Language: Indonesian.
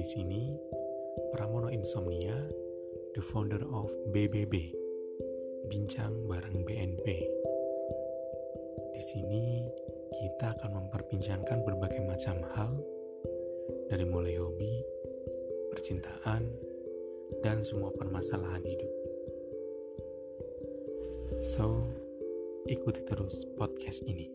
di sini Pramono Insomnia, the founder of BBB, Bincang bareng BNP. Di sini kita akan memperbincangkan berbagai macam hal dari mulai hobi, percintaan, dan semua permasalahan hidup. So, ikuti terus podcast ini.